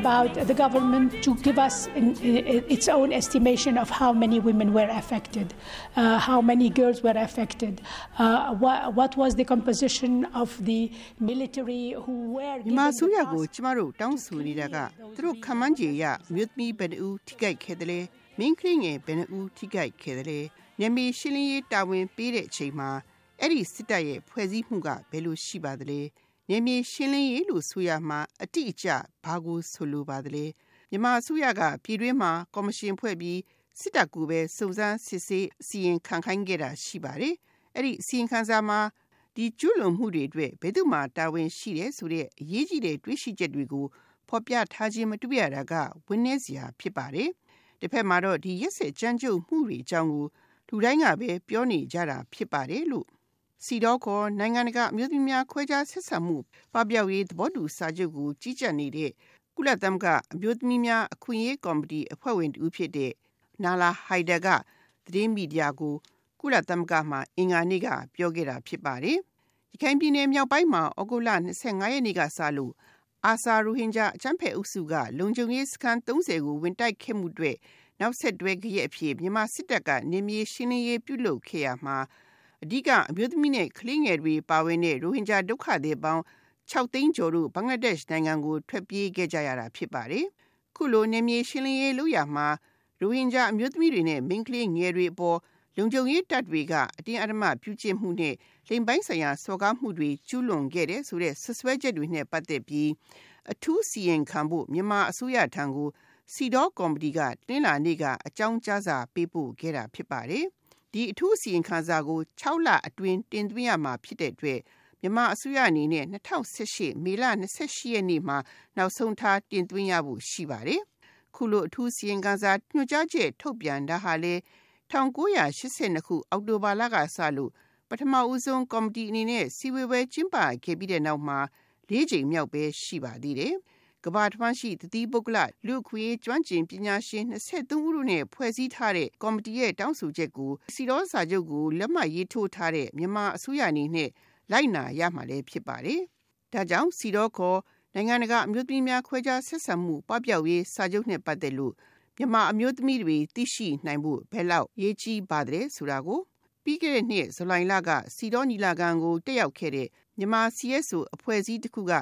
about the government to give us in, in, its own estimation of how many women were affected, uh, how many girls were affected, uh, what, what, was the composition of the military who were. မြန်မာဆိုရကိုကျမတို့တောင်းဆိုနေတာကသူတို့ခမန်းကြီးရမြို့သမီးဘယ်နှဦးထိခိုက်ခဲ့တယ်လဲမင်းကလေးငယ်ဘယ်နှဦးထိခိုက်ခဲ့တယ်လဲညမီရှင်းလင်းရေးတာဝန်ပေးတဲ့အချိန်မှာအဲ့ဒီစစ်တပ်ရဲ့ဖွဲ့စည်းမှုကဘယ်လိုရှိပါသလဲ နေမြေရှင်းလင်းရေးလို့ဆိုရမှာအတိအကျဘာကိုဆိုလိုပါသလဲမြန်မာအစိုးရကပြည်တွင်းမှာကော်မရှင်ဖွဲ့ပြီးစစ်တပ်ကူပဲစုံစမ်းစစ်ဆေးအစီရင်ခံခိုင်းခဲ့တာရှိပါတယ်အဲ့ဒီအစီရင်ခံစာမှာဒီကျူးလွန်မှုတွေအတွက်ဘယ်သူမှတာဝန်ရှိတယ်ဆိုတဲ့အရေးကြီးတဲ့တွေးရှိချက်တွေကိုဖော်ပြထားခြင်းမတွေ့ရတာကဝင်းနေစရာဖြစ်ပါတယ်တစ်ဖက်မှာတော့ဒီရက်စက်ကြမ်းကြုတ်မှုတွေအကြောင်းကိုလူတိုင်းကပဲပြောနေကြတာဖြစ်ပါတယ်လို့ စီတော့ခေါ်နိုင်ငံတကာအမျိုးသမီးများခွဲခြားဆက်ဆံမှုပပျောက်ရေးသဘောတူစာချုပ်ကိုကြီးကြပ်နေတဲ့ကုလသမဂ္ဂအမျိုးသမီးများအခွင့်အရေးကော်မတီအဖွဲ့ဝင်တူဖြစ်တဲ့နာလာဟိုင်ဒါကသတင်းမီဒီယာကိုကုလသမဂ္ဂမှအင်္ဂါနေ့ကပြောခဲ့တာဖြစ်ပါတယ်။ရခိုင်ပြည်နယ်မြောက်ပိုင်းမှာဩဂုတ်လ25ရက်နေ့ကစလို့အာဆာရိုဟင်ဂျာအချမ်းဖက်အုပ်စုကလုံခြုံရေးစခန်း30ကိုဝင်တိုက်ခဲ့မှုတွေနောက်ဆက်တွဲကြရဲ့အဖြစ်မြန်မာစစ်တပ်ကနေမြေရှင်းလင်းရေးပြုလုပ်ခဲ့ရမှာ အဓိကအမျိုးသမီးနဲ့ကလေးငယ်တွေပါဝင်တဲ့ရိုဟင်ဂျာဒုက္ခသည်ပေါင်း6သိန်းကျော်တို့ဘင်္ဂလားဒေ့ရှ်နိုင်ငံကိုထွက်ပြေးခဲ့ကြရတာဖြစ်ပါတယ်။ခုလိုနေမြေရှင်းလင်းရေးလုပ်ရမှာရိုဟင်ဂျာအမျိုးသမီးတွေနဲ့မိန်းကလေးငယ်တွေအပေါ်လုံခြုံရေးတပ်တွေကအတင်းအဓမ္မပြုကျင့်မှုနဲ့လိမ်ပိုင်းဆိုင်ရာစော်ကားမှုတွေကျူးလွန်ခဲ့တဲ့ဆိုတဲ့ဆွဆွဲချက်တွေနဲ့ပတ်သက်ပြီးအထူးစီရင်ခံဖို့မြန်မာအစိုးရထံကိုစီဒေါကော်မတီကတင်းလာနေ့ကအကြောင်းကြားစာပေးပို့ခဲ့တာဖြစ်ပါတယ်။ ဒီအထူးအစီရင်ခံစာကို6လအတွင်းတင်သွင်းရမှာဖြစ်တဲ့အတွက်မြန်မာအစိုးရအနေနဲ့2018မေလ28ရက်နေ့မှာနောက်ဆုံးထားတင်သွင်းရဖို့ရှိပါတယ်။ခုလိုအထူးစီရင်ခံစာညွှန်ကြားချက်ထုတ်ပြန်တာဟာလေ1982ခုအောက်တိုဘာလကစလို့ပထမဦးဆုံးကော်မတီအနေနဲ့စီဝေဝဲကျင်းပခဲ့ပြီးတဲ့နောက်မှာ၄ချိန်မြောက်ပဲရှိပါသေးတယ်။ ကဘာတမန်ရှိတတိပုဂ္ဂလလူခွေကျွမ်းကျင်ပညာရှင်23ဦးတို့နဲ့ဖွဲ့စည်းထားတဲ့ကော်မတီရဲ့တောင်းဆိုချက်ကိုစီရောစာချုပ်ကိုလက်မှတ်ရေးထိုးထားတဲ့မြန်မာအစိုးရအနေနဲ့လိုက်နာရမှာလည်းဖြစ်ပါတယ်။ဒါကြောင့်စီရောခေါ်နိုင်ငံတကာအမျိုးသမီးများခွဲခြားဆက်ဆံမှုပပျောက်ရေးစာချုပ်နဲ့ပတ်သက်လို့မြန်မာအမျိုးသမီးတွေသိရှိနိုင်ဖို့ဘယ်လောက်ရေးကြီးပါတယ်ဆိုတာကိုပြီးခဲ့တဲ့နှစ်ဇူလိုင်လကစီတော်ညီလာခံကိုတက်ရောက်ခဲ့တဲ့မြန်မာ CSO အဖွဲ့အစည်းတစ်ခုက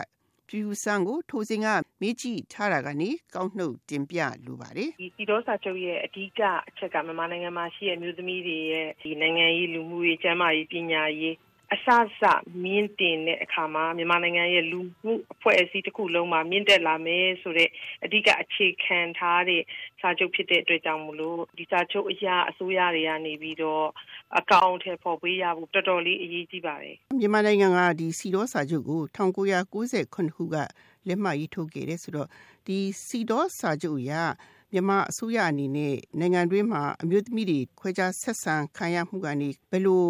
ဖြူစံကိုထိုစဉ်က မေးကြည့်ထားတာကနေကောက်နှုတ်တင်ပြလိုပါတယ်ဒီစီတော်စာချုပ်ရဲ့အဓိကအချက်ကမြန်မာနိုင်ငံမှာရှိတဲ့မျိုးသမီးတွေရဲ့ဒီနိုင်ငံရေးလူမှုရေးကျန်းမာရေးပညာရေး အစစမြင့်တင်တဲ့အခါမှာမြန်မာနိုင်ငံရဲ့လူမှုအဖွဲ့အစည်းတစ်ခုလုံးမှာမြင့်တက်လာမယ်ဆိုတဲ့အဓိကအခြေခံထားတဲ့စာချုပ်ဖြစ်တဲ့အတွက်ကြောင့်မလို့ဒီစာချုပ်အရာအစိုးရတွေကနေပြီးတော့အကောင့်ထဲပေါ်ပေးရဖို့တော်တော်လေးအရေးကြီးပါတယ်မြန်မာနိုင်ငံကဒီစီတော်စာချုပ်ကို1998ခုကလက်မှတ်ရေးထိုးခဲ့တယ်ဆိုတော့ဒီစီတော်စာချုပ်အရမြန်မာအစိုးရအနေနဲ့နိုင်ငံတွင်းမှာအမျိုးသမီးတွေခွဲခြားဆက်ဆံခံရမှုကနေဘယ်လို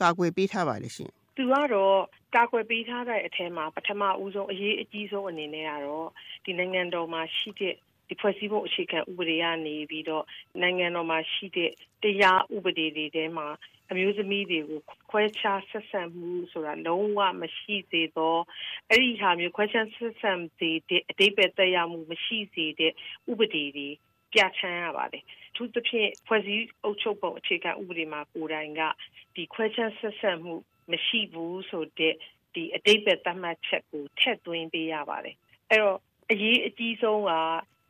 ကာကွယ်ပေးထားပါလဲရှင်။သူကတော့ကာကွယ်ပေးထားတဲ့အထက်မှာပထမဦးဆုံးအရေးအကြီးဆုံးအနေနဲ့ကတော့ဒီနိုင်ငံတော်မှာရှိတဲ့ဒီဖွဲ့စည်းပုံအခြေခံဥပဒေကနေပြီးတော့နိုင်ငံတော်မှာရှိတဲ့တရားဥပဒေတွေထဲမှာအမျိုးသမီးတွေကိုခွဲခြားဆက်ဆံမှုဆိုတာလုံးဝမရှိစေသောအဲ့ဒီဟာမျိုးခွဲခြားဆက်ဆံစေတဲ့အတိပ္ပယ်သက်ရောက်မှုမရှိစေတဲ့ဥပဒေတွေ ပြဋ္ဌာန်းရပါတယ်။သူသဖြင့်ဖွဲ့စည်းအုပ်ချုပ်ပုံအခြေခံဥပဒေမှာကိုယ်တိုင်ကဒီခွဲခြားဆက်ဆံမှုမရှိဘူးဆိုတဲ့ဒီအတိတ်ပဲသတ်မှတ်ချက်ကိုထည့်သွင်းပေးရပါတယ်အဲ့တော့အရေးအကြီးဆုံးက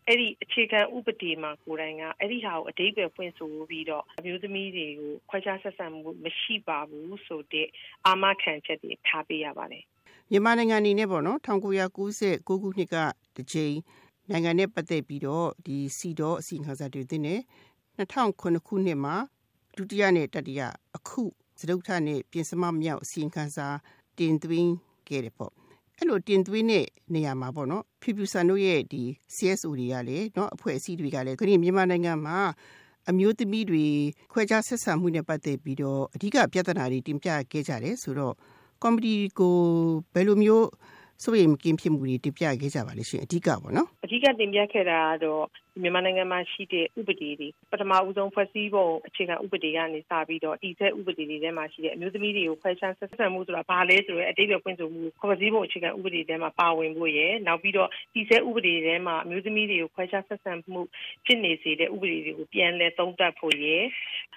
အဲ့ဒီအခြေခံဥပဒေမှာကိုယ်တိုင်ကအဲ့ဒီဟာကိုအတိတ်ပဲဖွင့်ဆိုပြီးတော့အမျိုးသမီးတွေကိုခွဲခြားဆက်ဆံမှုမရှိပါဘူးဆိုတဲ့အာမခံချက်တွေထားပေးရပါတယ်မြန်မာနိုင်ငံအနေနဲ့ပေါ့နော်1996ခုနှစ်ကတကြိမ် နိုင်ငံနဲ့ပတ်သက်ပြီးတော့ဒီစီတော့အစီအခံစာတွေတင်တယ်2009ခုနှစ်မှာဒုတိယနဲ့တတိယအခုစတုထနဲ့ပြင်စမမြောက်အစီရင်ခံစာတင်သွင်းခဲ့တယ်ပေါ့အဲ့လိုတင်သွင်းတဲ့နေရာမှာပေါ့နော်ဖြူဖြူဆန်တို့ရဲ့ဒီ CSO တွေကလည်းเนาะအဖွဲ့အစည်းတွေကလည်းခရီးမြန်မာနိုင်ငံမှာအမျိုးသမီးတွေခွဲခြားဆက်ဆံမှုနဲ့ပတ်သက်ပြီးတော့အဓိကပြဿနာတွေတင်ပြခဲ့ကြတယ်ဆိုတော့ကော်မတီကိုဘယ်လိုမျိုး စိုးရိမ်မကင်းဖြစ်မှုတွေတင်ပြခဲ့ကြပါလိမ့်ရှင်အဓိကပေါ့နော်အဓိကတင်ပြခဲ့တာကတော့မြန်မာနိုင်ငံမှာရှိတဲ့ဥပဒေတွေပထမဦးဆုံးဖွဲ့စည်းပုံအခြေခံဥပဒေကနေစပြီးတော့တည်ဆဲဥပဒေတွေထဲမှာရှိတဲ့အမျိုးသမီးတွေကိုခွဲခြားဆက်ဆံမှုဆိုတာဘာလဲဆိုရဲအတိတ်ဖွင့်ဆိုမှုဖွဲ့စည်းပုံအခြေခံဥပဒေထဲမှာပါဝင်ဖို့ရယ်နောက်ပြီးတော့တည်ဆဲဥပဒေထဲမှာအမျိုးသမီးတွေကိုခွဲခြားဆက်ဆံမှုဖြစ်နေစေတဲ့ဥပဒေတွေကိုပြန်လည်သုံးသပ်ဖို့ရယ်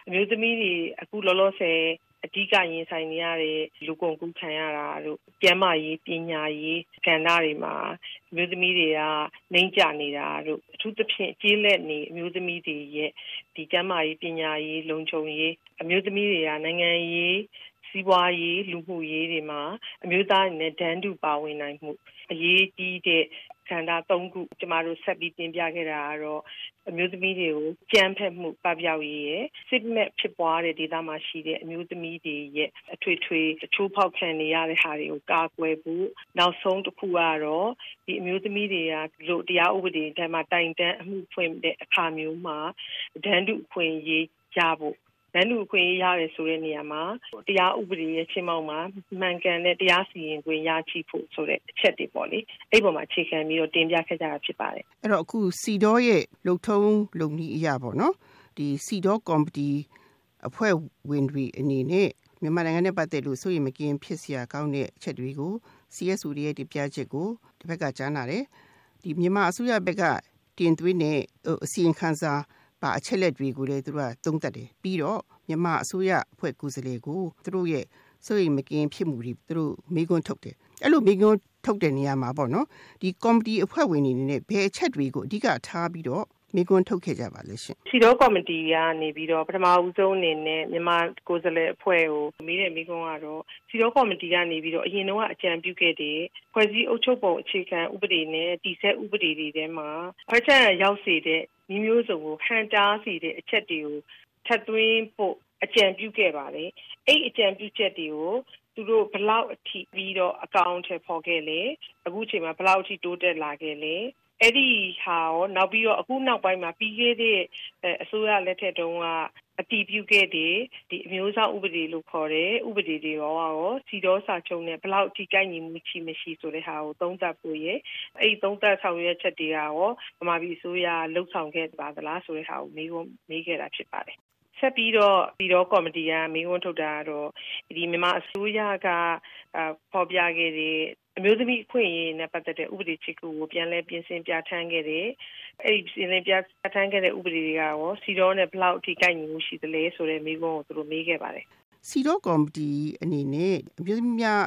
အမျိုးသမီးတွေအခုလောလောဆယ် အဓိကရင်ဆိုင်နေရတဲ့လူကုန်ကူးခံရတာတို့ကျန်းမာရေးပညာရေးကဏ္ဍတွေမှာအမျိုးသမီးတွေကနှိမ့်ကြနေတာတို့အထူးသဖြင့်ကျေးလက်နေအမျိုးသမီးတွေရဲ့ဒီကျန်းမာရေးပညာရေးလုံခြုံရေးအမျိုးသမီးတွေကနိုင်ငံရေးစီးပွားရေးလူမှုရေးတွေမှာအမျိုးသားတွေနဲ့ဒန်းတူပါဝင်နိုင်မှုအရေးကြီးတဲ့ ကဏ္ဍ၃ခုကျမတို့ဆက်ပြီးတင်ပြခဲ့တာကတော့အမျိုးသမီးတွေကိုကြမ်းဖက်မှုပပျောက်ရေးရဲ့စစ်မဲ့ဖြစ်ပွားတဲ့ဒေသမှာရှိတဲ့အမျိုးသမီးတွေရဲ့အထွေထွေအချိုးဖောက်ခံနေရတဲ့ဟာတွေကိုကာကွယ်ဖို့နောက်ဆုံးတစ်ခုကတော့ဒီအမျိုးသမီးတွေကတို့တရားဥပဒေထဲမှာတိုင်တန်းအမှုဖွင့်တဲ့အခါမျိုးမှာဒန်းတူအခွင့်အရေးရဖို့ နန်းလူအခွင့်အရေးရတယ်ဆိုတဲ့နေရာမှာတရားဥပဒေရဲ့ချင်းမောက်မှာမှန်ကန်တဲ့တရားစီရင်ခွင့်ရရှိဖို့ဆိုတဲ့အချက်တွေပေါ့လေအဲ့ပေါ်မှာအခြေခံပြီးတော့တင်ပြခဲ့ကြတာဖြစ်ပါတယ်အဲ့တော့အခုစီတော့ရဲ့လုံထုံးလုံနည်းအရာပေါ့နော်ဒီစီတော့ကော်မတီအဖွဲ့ဝင်တွေအနေနဲ့မြန်မာနိုင်ငံနဲ့ပတ်သက်လို့စိုးရိမ်မကင်းဖြစ်စရာကောင်းတဲ့အချက်တွေကို CSO ရဲ့ဒီပြချက်ကိုတစ်ဖက်ကကြားနာတယ်ဒီမြန်မာအစိုးရဘက်ကတင်သွင်းတဲ့အစီရင်ခံစာ ပါအချက်လက်တွေကိုလည်းသူတို့ကသုံးသပ်တယ်ပြီးတော့မြန်မာအစိုးရအဖွဲ့ကိုယ်စားလှယ်ကိုသူတို့ရဲ့စိုးရိမ်မကင်းဖြစ်မှုတွေသူတို့မိကွန်းထုတ်တယ်အဲ့လိုမိကွန်းထုတ်တဲ့နေရာမှာပေါ့နော်ဒီကော်မတီအဖွဲ့ဝင်တွေနဲ့ဘယ်အချက်တွေကိုအဓိကထားပြီးတော့မိကွန်းထုတ်ခဲ့ကြပါလဲရှင်စီတော့ကော်မတီကနေပြီးတော့ပထမဦးဆုံးအနေနဲ့မြန်မာကိုယ်စားလှယ်အဖွဲ့ကိုမေးတဲ့မိကွန်းကတော့စီတော့ကော်မတီကနေပြီးတော့အရင်တော့အကြံပြုခဲ့တဲ့ဖွဲ့စည်းအုပ်ချုပ်ပုံအခြေခံဥပဒေနဲ့တည်ဆဲဥပဒေတွေထဲမှာခွဲခြားရောက်စေတဲ့ မိမျိုးစုံကိုဟန်တားစေတဲ့အချက်တွေကိုထပ်သွင်းဖို့အကြံပြုခဲ့ပါတယ်အဲ့အကြံပြုချက်တွေကိုသူတို့ဘလောက်အထိပြီးတော့အကောင့်ထဲပေါ်ခဲ့လေအခုချိန်မှာဘလောက်အထိတိုးတက်လာခဲ့လေအဲ့ဒီဟာရောနောက်ပြီးတော့အခုနောက်ပိုင်းမှာပြီးခဲ့တဲ့အစိုးရလက်ထက်တုန်းက အတီးပြုခဲ့တဲ့ဒီအမျိုးသားဥပဒေလို့ခေါ်တဲ့ဥပဒေတွေရောရောစီတော်စာချုပ်နဲ့ဘလောက်အထိကိုက်ညီမှုရှိမရှိဆိုတဲ့ဟာကိုသုံးသပ်ဖို့ရအဲ့ဒီသုံးသပ်ဆောင်ရွက်ချက်တွေကရောဗမာပြည်အစိုးရလှုပ်ဆောင်ခဲ့ပါသလားဆိုတဲ့ဟာကိုမေးဖို့မေးခဲ့တာဖြစ်ပါတယ်ဆက်ပြီးတော့ပြီးတော့ကော်မတီကမင်းဝန်ထုတ်တာကတော့ဒီမြန်မာအစိုးရကပေါ်ပြခဲ့တဲ့အမျိုးသမီးအခွင့်အရေးနဲ့ပတ်သက်တဲ့ဥပဒေချစ်ကူကိုပြန်လဲပြင်ဆင်ပြဋ္ဌာန်းခဲ့တယ်။ အဲ့ဒီပြင်ဆင်ပြဋ္ဌာန်းခဲ့တဲ့ဥပဒေတွေကရောစီတော့နဲ့ဘလောက်အထိကိုက်ညီမှုရှိသလဲဆိုတဲ့မေးခွန်းကိုသူတို့မေးခဲ့ပါတယ်။စီတော့ကော်မတီအနေနဲ့အမျိုးသမီးများ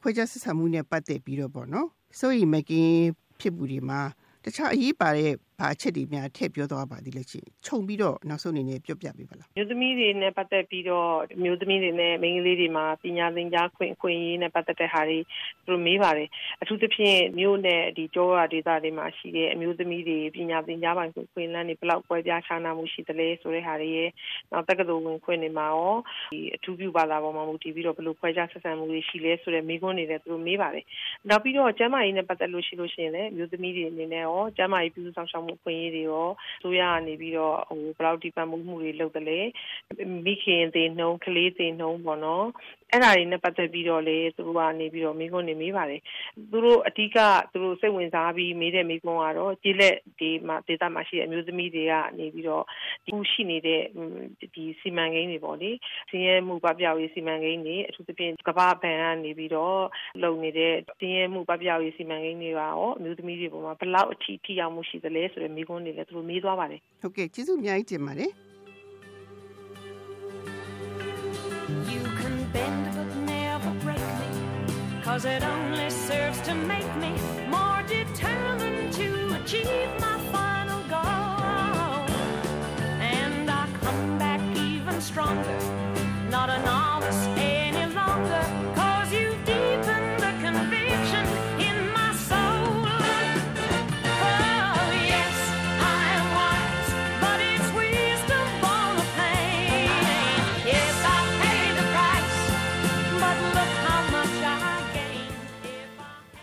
ခွဲခြားဆက်ဆံမှုနဲ့ပတ်သက်ပြီးတော့ပေါ့နော်။စိုးရိမ်မကင်းဖြစ်မှုတွေမှာတခြားအရေးပါတဲ့ ဘာအချက်တွေများထည့်ပြောသွားပါသေးလဲချင်းခြုံပြီးတော့နောက်ဆုံးအနေနဲ့ပြောပြပေးပါလားမျိုးသမီးတွေနဲ့ပတ်သက်ပြီးတော့မျိုးသမီးတွေနဲ့မိန်းကလေးတွေမှာပညာသင်ကြားခွင့်အခွင့်အရေးနဲ့ပတ်သက်တဲ့ဟာတွေသူတို့မေးပါတယ်အထူးသဖြင့်မျိုးနဲ့ဒီကြောရဒေသတွေမှာရှိတဲ့အမျိုးသမီးတွေပညာသင်ကြားပိုင်ခွင့်ခွင့်လန်းတွေဘယ်လောက်ပွဲပြားခြားနာမှုရှိသလဲဆိုတဲ့ဟာတွေရဲ့နောက်တက္ကသိုလ်ဝင်ခွင့်တွေမှာရောဒီအထူးပြုဘာသာပေါ်မှာမူတည်ပြီးတော့ဘယ်လိုဖွဲခြားဆက်ဆံမှုတွေရှိလဲဆိုတဲ့မေးခွန်းတွေလည်းသူတို့မေးပါတယ်နောက်ပြီးတော့ကျန်းမာရေးနဲ့ပတ်သက်လို့ရှိလို့ရှိရင်လည်းမျိုးသမီးတွေအနေနဲ့ရောကျန်းမာရေးပြုစုဆောင်ရှောက်မှုအခွင့်အရေးတွေရောဆိုရကနေပြီးတော့ဟိုဘယ်လောက်ဒီပံမှုမှုတွေလုပ်တယ်လဲမိခင်သေးနှုံးကလေးသေးနှုံးပေါ့နော်အဲ့ဒါတွေနဲ့ပတ်သက်ပြီးတော့လေသူတို့ကနေပြီးတော့မိခွန်းနေမေးပါတယ်သူတို့အဓိကသူတို့စိတ်ဝင်စားပြီးမေးတဲ့မိခွန်းကတော့ကျေးလက်ဒီမှာဒေသမှာရှိတဲ့အမျိုးသမီးတွေကနေပြီးတော့ဒီရှိနေတဲ့ဒီစီမံကိန်းတွေပေါ့လေစင်းရဲမှုပပျောက်ရေးစီမံကိန်းတွေအထူးသဖြင့်ကမ္ဘာဘဏ်ကနေပြီးတော့လုပ်နေတဲ့စင်းရဲမှုပပျောက်ရေးစီမံကိန်းတွေရောအမျိုးသမီးတွေပေါ်မှာဘယ်လောက်အထိထိရောက်မှုရှိသလဲဆိုတဲ့မိခွန်းတွေလည်းသူတို့မေးသွားပါတယ်ဟုတ်ကဲ့ကျေးဇူးအများကြီးတင်ပါတယ် You can bend but never break me, cause it only serves to make me more determined to achieve my final goal. And I come back even stronger, not a novice. Eh?